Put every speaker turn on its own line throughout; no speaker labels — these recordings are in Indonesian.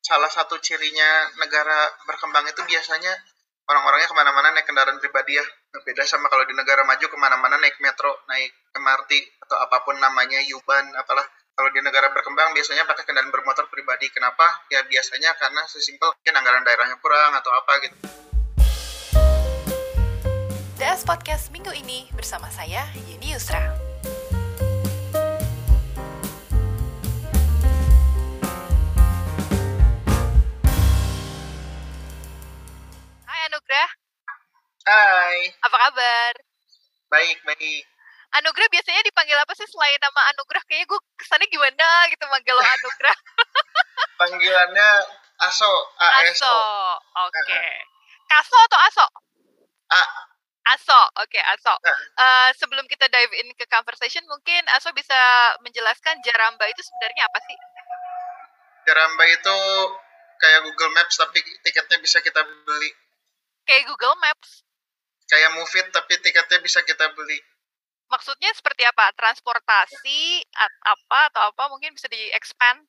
salah satu cirinya negara berkembang itu biasanya orang-orangnya ke mana-mana naik kendaraan pribadi ya. Beda sama kalau di negara maju ke mana-mana naik metro, naik MRT atau apa pun namanya, Yuban, apalah. Kalau di negara berkembang biasanya pakai kendaraan bermotor pribadi. Kenapa? Ya biasanya karena sesimpel mungkin anggaran daerahnya kurang atau apa gitu.
DS Podcast minggu ini bersama saya, Yeni Yusra. Kabar?
baik, baik.
Anugrah biasanya dipanggil apa sih selain nama Anugrah? Kayaknya gue kesannya gimana gitu manggil lo Anugrah.
Panggilannya ASO,
Aso,
ASO.
oke. Kaso atau Aso?
A.
Aso, oke Aso.
Nah.
Eh, sebelum kita dive in ke conversation, mungkin Aso bisa menjelaskan Jaramba itu sebenarnya apa sih?
Jaramba itu kayak Google Maps tapi tiketnya bisa kita beli.
Kayak Google Maps.
Kayak Movit tapi tiketnya bisa kita beli.
Maksudnya seperti apa? Transportasi at- apa atau apa mungkin bisa di-expand?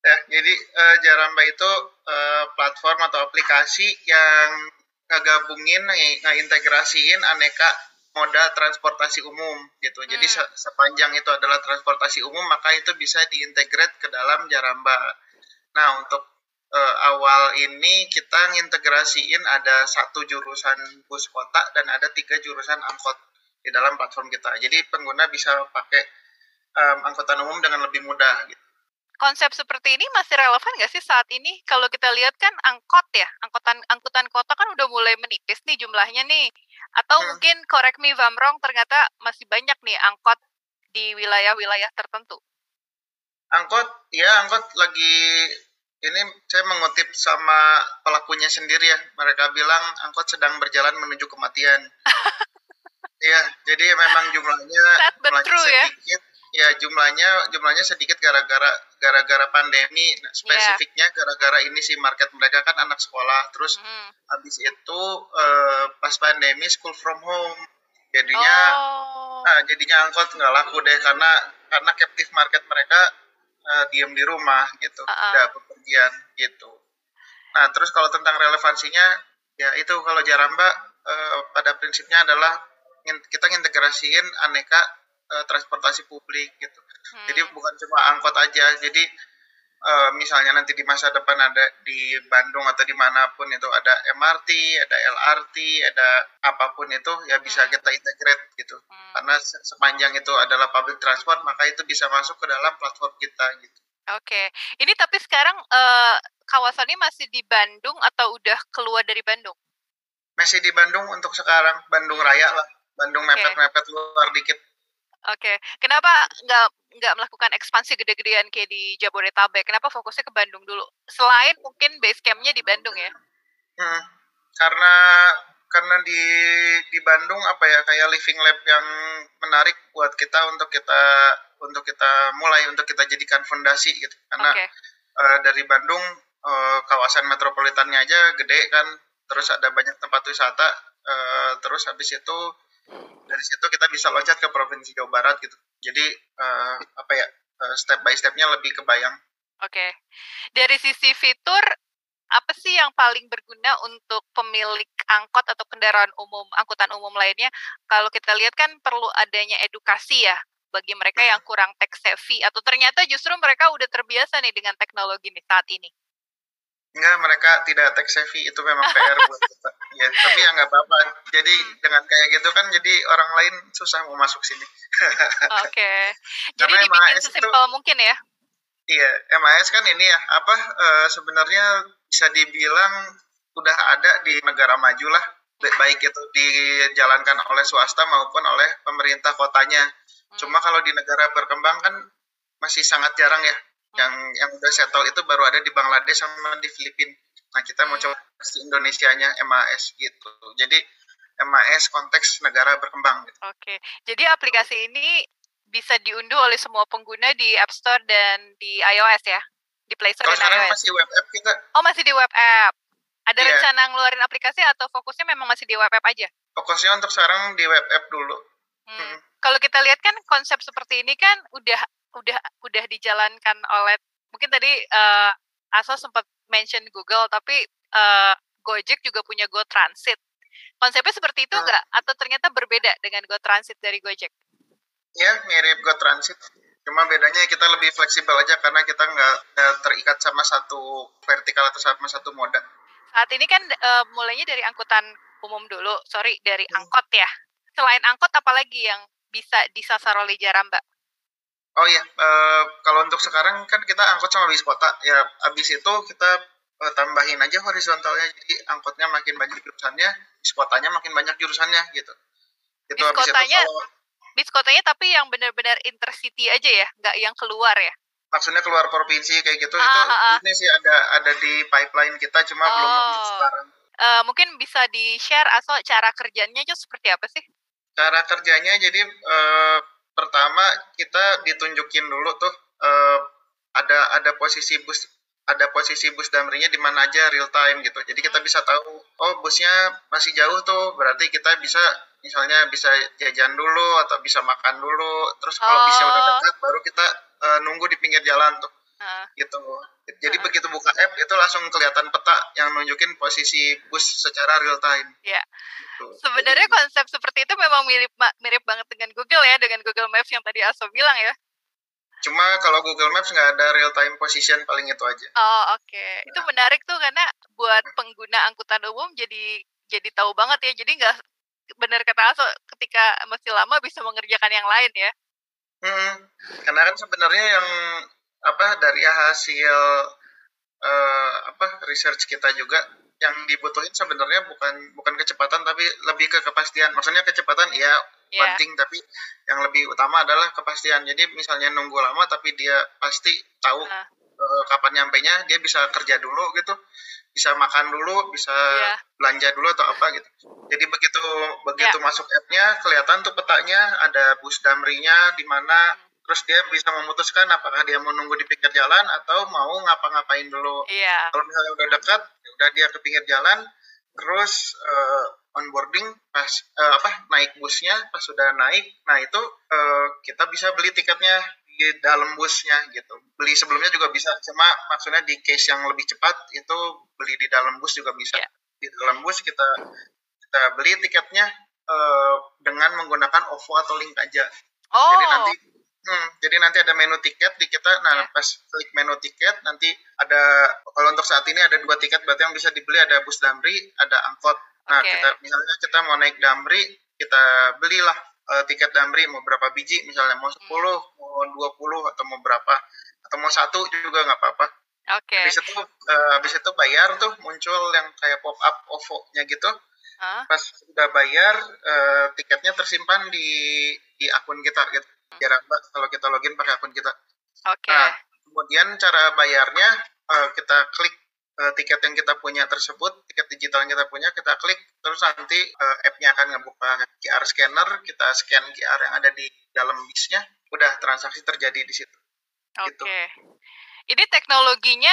Ya, jadi eh, Jaramba itu eh, platform atau aplikasi yang ngegabungin, nge- ngeintegrasiin aneka moda transportasi umum gitu. Jadi
Hmm.
se- sepanjang itu adalah transportasi umum, maka itu bisa diintegrate ke dalam Jaramba. Nah, untuk eh, awal ini kita ngintegrasiin ada satu jurusan bus kota dan ada tiga jurusan angkot di dalam platform kita. Jadi pengguna bisa pakai em, angkutan umum dengan lebih mudah gitu.
Konsep seperti ini masih relevan nggak sih saat ini? Kalau kita lihat kan angkot ya, angkutan angkutan kota kan udah mulai menipis nih jumlahnya nih. Atau
Hmm.
mungkin correct me if I'm wrong, ternyata masih banyak nih angkot di wilayah-wilayah tertentu.
angkot ya angkot lagi ini saya mengutip sama pelakunya sendiri ya. Mereka bilang angkot sedang berjalan menuju kematian. Ya jadi memang jumlahnya jumlahnya
true ya.
sedikit. Ya jumlahnya jumlahnya sedikit gara-gara gara-gara pandemi. Nah, spesifiknya gara-gara ini sih market mereka kan anak sekolah. Terus
Hmm.
habis itu eh, pas pandemi school from home. Jadinya
Oh.
Nah, jadinya angkot nggak laku deh karena karena captive market mereka eh, diem di rumah gitu,
Uh-uh.
nggak bepergian gitu. Nah, terus kalau tentang relevansinya, ya itu kalau Jaramba eh, pada prinsipnya adalah kita ngintegrasiin aneka eh, transportasi publik gitu.
Hmm.
Jadi bukan cuma angkot aja, jadi eh, misalnya nanti di masa depan ada di Bandung atau di mana pun itu ada MRT, ada LRT, ada apa pun itu ya bisa
Hmm.
kita integrate gitu
Hmm.
karena se- sepanjang itu adalah public transport maka itu bisa masuk ke dalam platform kita gitu.
Oke, ini tapi sekarang eh, kawasannya masih di Bandung atau udah keluar dari Bandung?
Masih di Bandung untuk sekarang Bandung. Raya lah, Bandung mepet-mepet luar dikit.
Oke, kenapa nggak nggak melakukan ekspansi gede-gedean kayak di Jabodetabek? Kenapa fokusnya ke Bandung dulu? Selain mungkin base campnya di Bandung ya?
Hmm, karena karena di di Bandung apa ya kayak living lab yang menarik buat kita untuk kita untuk kita mulai untuk kita jadikan fondasi gitu. Karena
Oke,
eh, dari Bandung eh, kawasan metropolitannya aja gede kan, terus ada banyak tempat wisata, eh, terus habis itu dari situ kita bisa loncat ke provinsi Jawa Barat gitu. Jadi eh, apa ya eh, step by stepnya lebih kebayang.
oke. Dari sisi fitur, apa sih yang paling berguna untuk pemilik angkot atau kendaraan umum, angkutan umum lainnya? Kalau kita lihat kan perlu adanya edukasi ya bagi mereka yang kurang tech savvy atau ternyata justru mereka udah terbiasa nih dengan teknologi nih saat ini.
Enggak, mereka tidak tech savvy itu memang PR buat kita. Ya, tapi ya nggak apa-apa. Jadi dengan kayak gitu kan jadi orang lain susah mau masuk sini.
Oke. Jadi
Karena
dibikin
MAS itu-
sesimpel mungkin ya.
Iya, MAS kan ini ya apa eh, sebenarnya bisa dibilang udah ada di negara maju lah, Ba- baik itu dijalankan oleh swasta maupun oleh pemerintah kotanya.
Hmm.
Cuma kalau di negara berkembang kan masih sangat jarang ya. Yang yang udah settle itu baru ada di Bangladesh sama di Filipina. Nah, kita mau coba di Indonesianya MAS gitu. Jadi MAS konteks negara berkembang gitu.
Oke, jadi aplikasi ini bisa diunduh oleh semua pengguna di App Store dan di iOS ya? Di Play Store
Kalau
dan
sekarang
iOS?
masih web app kita
Oh, masih di web app. Ada
Iya.
rencana ngeluarin aplikasi atau fokusnya memang masih di web app aja?
fokusnya untuk sekarang di web app dulu.
Hmm.
Hmm.
Kalau kita lihat kan konsep seperti ini kan udah udah udah dijalankan oleh mungkin tadi Aso sempat mention Google, tapi uh, Gojek juga punya Go Transit. Konsepnya seperti itu enggak? Hmm. Atau ternyata berbeda dengan Go Transit dari Gojek?
Ya, mirip Go Transit. Cuma bedanya kita lebih fleksibel aja karena kita nggak terikat sama satu vertikal atau sama satu moda.
Saat ini kan uh, mulainya dari angkutan umum dulu, sorry dari hmm. angkot ya. Selain angkot, apalagi yang bisa disasar oleh Jaramba?
Oh iya, uh, kalau untuk sekarang kan kita angkot sama bis kota. Ya, abis itu kita uh, tambahin aja horizontalnya. Jadi angkotnya makin banyak jurusannya, bis kotanya makin banyak jurusannya gitu.
Gitu, bis kotanya, kalau, bis kotanya tapi yang benar-benar intercity aja ya, nggak yang keluar ya?
Maksudnya keluar provinsi kayak gitu, ah, itu ah, ah. ini sih ada ada di pipeline kita, cuma oh. belum untuk sekarang.
Uh, mungkin bisa di-share asal cara kerjanya itu seperti apa sih?
Cara kerjanya jadi uh, pertama kita ditunjukin dulu tuh uh, ada ada posisi bus ada posisi bus damrinya di mana aja real time gitu. Jadi kita bisa tahu oh busnya masih jauh tuh berarti kita bisa misalnya bisa jajan dulu atau bisa makan dulu. Terus kalau oh. bisa udah dekat baru kita uh, nunggu di pinggir jalan tuh. Uh. Gitu. Jadi uh. begitu buka app itu langsung kelihatan peta yang nunjukin posisi bus secara real time.
Iya. Yeah. Gitu. Sebenarnya konsep seperti itu memang mirip mirip banget dengan Google ya, dengan Google Maps yang tadi Aso bilang ya.
Cuma kalau Google Maps nggak ada real time position paling itu aja.
Oh oke, okay. nah. itu menarik tuh karena buat pengguna angkutan umum jadi jadi tahu banget ya. Jadi nggak benar kata Aso ketika masih lama bisa mengerjakan yang lain ya.
Hmm, karena kan sebenarnya yang apa dari hasil uh, apa research kita juga yang dibutuhin sebenarnya bukan bukan kecepatan tapi lebih ke kepastian. Maksudnya kecepatan ya yeah. penting tapi yang lebih utama adalah kepastian. Jadi misalnya nunggu lama tapi dia pasti tahu uh. Uh, kapan nyampainya, dia bisa kerja dulu gitu. Bisa makan dulu, bisa yeah. belanja dulu atau apa gitu. Jadi begitu begitu yeah. masuk app-nya kelihatan tuh petanya ada bus damrinya di mana hmm terus dia bisa memutuskan apakah dia mau nunggu di pinggir jalan atau mau ngapa-ngapain dulu.
Iya.
Kalau misalnya udah dekat, ya udah dia ke pinggir jalan, terus uh, onboarding pas uh, apa naik busnya, pas sudah naik, nah itu uh, kita bisa beli tiketnya di dalam busnya gitu. Beli sebelumnya juga bisa, cuma maksudnya di case yang lebih cepat itu beli di dalam bus juga bisa. Yeah. Di dalam bus kita kita beli tiketnya uh, dengan menggunakan OVO atau link aja.
Oh.
Jadi nanti Hmm, jadi nanti ada menu tiket di kita. Nah, yeah. pas klik menu tiket nanti ada kalau untuk saat ini ada dua tiket berarti yang bisa dibeli ada bus Damri, ada angkot. Nah, okay. kita misalnya kita mau naik Damri, kita belilah uh, tiket Damri mau berapa biji misalnya mau 10, hmm. mau 20 atau mau berapa atau mau satu juga nggak apa-apa.
Oke. Okay.
Habis itu uh, habis itu bayar tuh muncul yang kayak pop up OVO-nya gitu. Huh? Pas sudah bayar uh, tiketnya tersimpan di di akun kita gitu jarang mbak kalau kita login pakai akun kita.
Oke. Okay. Nah,
kemudian cara bayarnya uh, kita klik uh, tiket yang kita punya tersebut, tiket digital yang kita punya, kita klik terus nanti uh, app-nya akan ngebuka QR scanner, kita scan QR yang ada di dalam bisnya, udah transaksi terjadi di situ.
Oke. Okay. Gitu. Ini teknologinya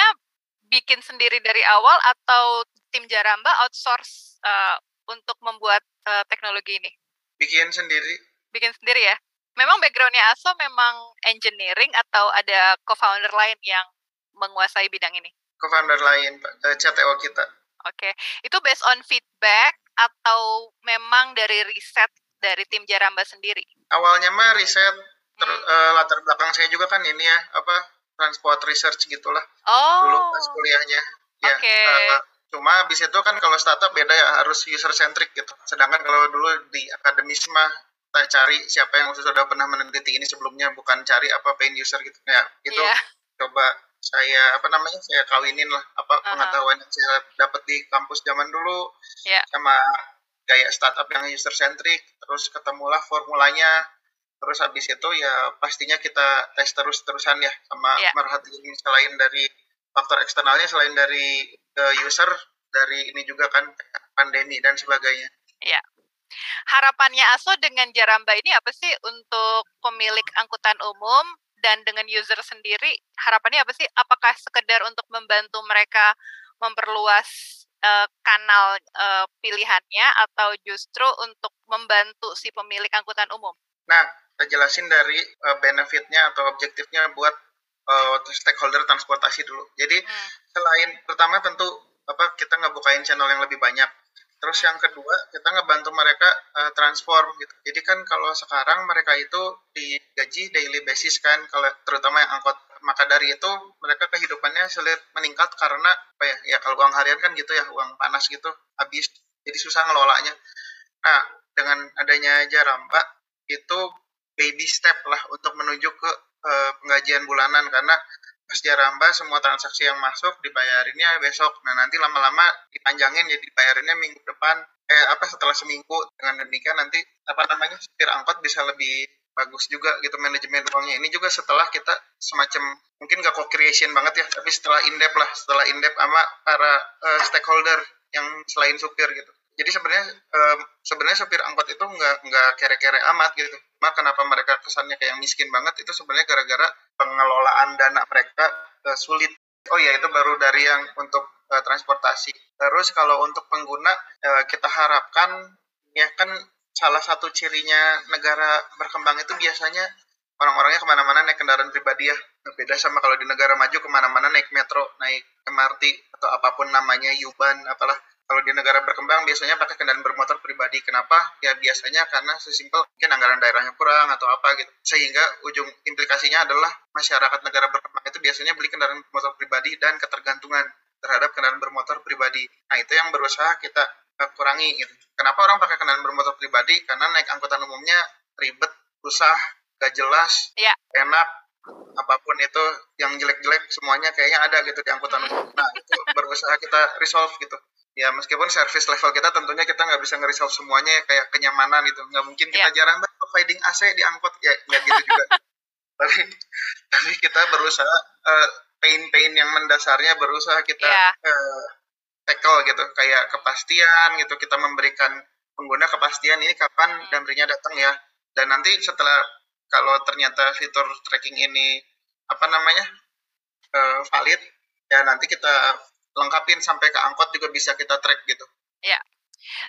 bikin sendiri dari awal atau tim Jaramba outsource uh, untuk membuat uh, teknologi ini?
Bikin sendiri.
Bikin sendiri ya? Memang backgroundnya Aso memang engineering atau ada co-founder lain yang menguasai bidang ini?
Co-founder lain, Pak, CTO kita.
Oke, okay. itu based on feedback atau memang dari riset dari tim Jaramba sendiri?
Awalnya mah riset, ter, hmm. uh, latar belakang saya juga kan ini ya, apa transport research gitulah.
Oh.
Dulu pas kuliahnya. Ya, Oke. Okay. Uh, cuma habis itu kan kalau startup beda ya harus user centric gitu. Sedangkan kalau dulu di akademis mah kita cari siapa yang sudah pernah meneliti ini sebelumnya bukan cari apa pain user gitu ya itu yeah. coba saya apa namanya saya kawinin lah apa uh -huh. pengetahuan yang saya dapat di kampus zaman dulu
yeah.
sama gaya startup yang user centric terus ketemulah formulanya terus habis itu ya pastinya kita tes terus terusan ya sama yeah. merhatiin selain dari faktor eksternalnya selain dari uh, user dari ini juga kan pandemi dan sebagainya.
Iya. Harapannya ASO dengan Jaramba ini apa sih untuk pemilik angkutan umum dan dengan user sendiri? Harapannya apa sih? Apakah sekedar untuk membantu mereka memperluas uh, kanal uh, pilihannya atau justru untuk membantu si pemilik angkutan umum?
Nah, kita jelasin dari uh, benefitnya atau objektifnya buat uh, stakeholder transportasi dulu. Jadi hmm. selain pertama tentu apa kita ngebukain channel yang lebih banyak. Terus yang kedua kita ngebantu mereka uh, transform gitu. Jadi kan kalau sekarang mereka itu digaji daily basis kan kalau terutama yang angkot maka dari itu mereka kehidupannya sulit meningkat karena apa ya ya kalau uang harian kan gitu ya uang panas gitu habis jadi susah ngelolanya. Nah dengan adanya Jaramba itu baby step lah untuk menuju ke uh, penggajian bulanan karena pas Jaramba semua transaksi yang masuk dibayarinnya besok. Nah nanti lama-lama dipanjangin jadi dibayarinnya minggu depan. Eh apa setelah seminggu dengan demikian nanti apa namanya supir angkot bisa lebih bagus juga gitu manajemen uangnya. Ini juga setelah kita semacam mungkin gak co-creation banget ya, tapi setelah indep lah, setelah indep sama para uh, stakeholder yang selain supir gitu jadi sebenarnya um, sebenarnya sopir angkot itu nggak nggak kere-kere amat gitu. Mak kenapa mereka kesannya kayak miskin banget itu sebenarnya gara-gara pengelolaan dana mereka uh, sulit. Oh ya itu baru dari yang untuk uh, transportasi. Terus kalau untuk pengguna uh, kita harapkan ya kan salah satu cirinya negara berkembang itu biasanya orang-orangnya ke mana-mana naik kendaraan pribadi ya. Beda sama kalau di negara maju ke mana-mana naik metro, naik MRT atau apa pun namanya, Yuban, apalah kalau di negara berkembang biasanya pakai kendaraan bermotor pribadi. Kenapa? Ya biasanya karena sesimpel mungkin anggaran daerahnya kurang atau apa gitu. Sehingga ujung implikasinya adalah masyarakat negara berkembang itu biasanya beli kendaraan bermotor pribadi dan ketergantungan terhadap kendaraan bermotor pribadi. Nah itu yang berusaha kita uh, kurangi gitu. Kenapa orang pakai kendaraan bermotor pribadi? Karena naik angkutan umumnya ribet, susah, gak jelas,
ya.
enak, apa pun itu yang jelek-jelek semuanya kayaknya ada gitu di angkutan umum. Nah itu berusaha kita resolve gitu ya meskipun service level kita tentunya kita nggak bisa ngeresolve semuanya ya, kayak kenyamanan gitu nggak mungkin kita yeah. jarang providing AC di angkot ya nggak gitu juga tapi tapi kita berusaha uh, pain-pain yang mendasarnya berusaha kita yeah. Iya. uh, tackle gitu kayak kepastian gitu kita memberikan pengguna kepastian ini kapan hmm. damrinya datang ya dan nanti setelah kalau ternyata fitur tracking ini apa namanya uh, valid ya nanti kita lengkapin sampai ke angkot juga bisa kita track gitu.
Ya.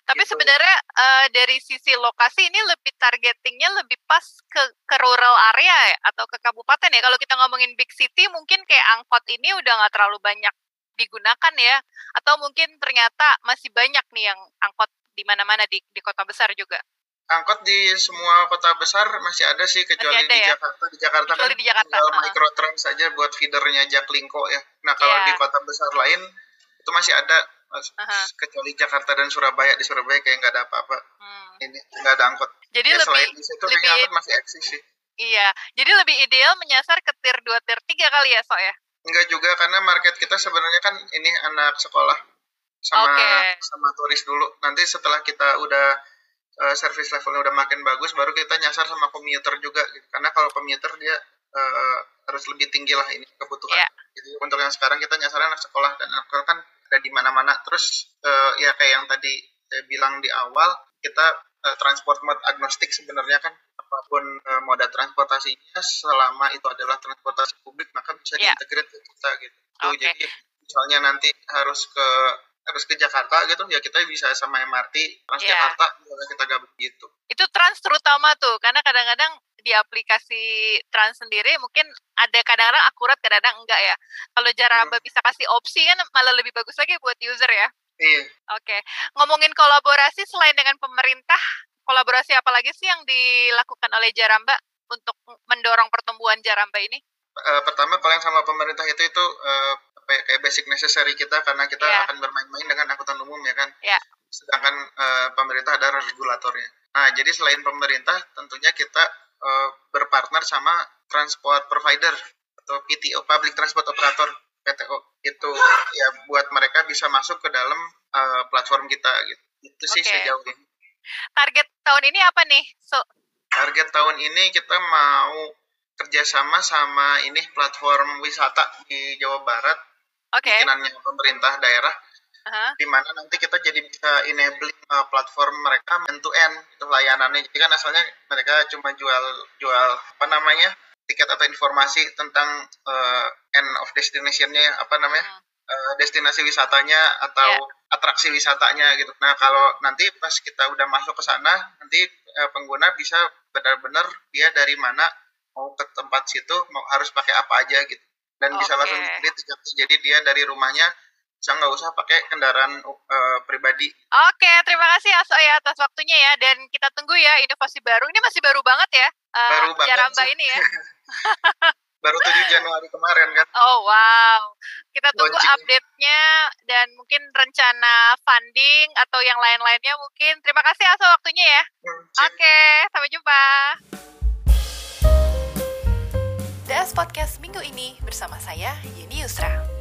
Tapi gitu. sebenarnya uh, dari sisi lokasi ini lebih targetingnya lebih pas ke ke rural area ya atau ke kabupaten ya. Kalau kita ngomongin big city mungkin kayak angkot ini udah nggak terlalu banyak digunakan ya. Atau mungkin ternyata masih banyak nih yang angkot di mana-mana di di kota besar juga
angkot di semua kota besar masih ada sih kecuali ada, di ya? Jakarta. Di Jakarta kecuali kan di Jakarta. tinggal microtrans saja buat feedernya Jaklingko ya. Nah kalau yeah. di kota besar lain itu masih ada uh-huh. kecuali Jakarta dan Surabaya di Surabaya kayak nggak ada apa-apa. Hmm. Ini nggak ada angkot.
Jadi ya, lebih selain di situ lebih, angkot masih eksis sih. Iya, jadi lebih ideal menyasar ke tier 2, tier 3 kali ya, So ya?
Enggak juga, karena market kita sebenarnya kan ini anak sekolah sama okay. sama turis dulu. Nanti setelah kita udah uh, service levelnya udah makin bagus baru kita nyasar sama komuter juga gitu. karena kalau komuter dia uh, harus lebih tinggi lah ini kebutuhan yeah. jadi untuk yang sekarang kita nyasar anak sekolah dan anak sekolah kan ada di mana-mana terus uh, ya kayak yang tadi saya bilang di awal kita uh, transport mode agnostik sebenarnya kan apa pun uh, moda transportasinya selama itu adalah transportasi publik maka bisa yeah. diintegrate ke kita gitu okay. jadi misalnya nanti harus ke harus ke Jakarta gitu ya kita bisa sama MRT Transjakarta iya. yeah. kita gabung gitu
itu trans terutama tuh karena kadang-kadang di aplikasi trans sendiri mungkin ada kadang-kadang akurat kadang-kadang enggak ya kalau Jaraba hmm. bisa kasih opsi kan malah lebih bagus lagi buat user ya
iya
oke okay. ngomongin kolaborasi selain dengan pemerintah kolaborasi apa lagi sih yang dilakukan oleh Jaramba untuk mendorong pertumbuhan Jaramba ini
uh, pertama kalau yang sama pemerintah itu itu uh, ya, kayak basic necessary kita karena kita yeah. akan bermain-main dengan angkutan umum ya kan.
Yeah.
Sedangkan uh, pemerintah ada regulatornya. Nah, jadi selain pemerintah tentunya kita uh, berpartner sama transport provider atau PTO public transport operator PTO itu ya buat mereka bisa masuk ke dalam uh, platform kita gitu. Itu sih okay. sejauh ini.
Target tahun ini apa nih? So
Target tahun ini kita mau kerjasama sama ini platform wisata di Jawa Barat
okay.
bikinannya pemerintah daerah uh-huh. di mana nanti kita jadi bisa enabling uh, platform mereka end to end itu layanannya jadi kan asalnya mereka cuma jual jual apa namanya tiket atau informasi tentang uh, end of destinationnya apa namanya uh-huh. uh, destinasi wisatanya atau yeah. atraksi wisatanya gitu nah kalau nanti pas kita udah masuk ke sana nanti uh, pengguna bisa benar-benar dia dari mana mau ke tempat situ mau harus pakai apa aja gitu dan bisa
Oke.
langsung di jadi dia dari rumahnya bisa nggak usah pakai kendaraan uh, pribadi.
Oke, terima kasih Aso ya atas waktunya ya dan kita tunggu ya inovasi baru. Ini masih baru banget ya. Uh,
baru banget
Jaramba
sih.
ini ya.
baru 7 Januari kemarin kan.
Oh wow. Kita tunggu
Launching.
update-nya dan mungkin rencana funding atau yang lain-lainnya mungkin. Terima kasih Aso waktunya ya.
Hmm.
Oke, sampai jumpa. Podcast minggu ini bersama saya Yeni Yusra.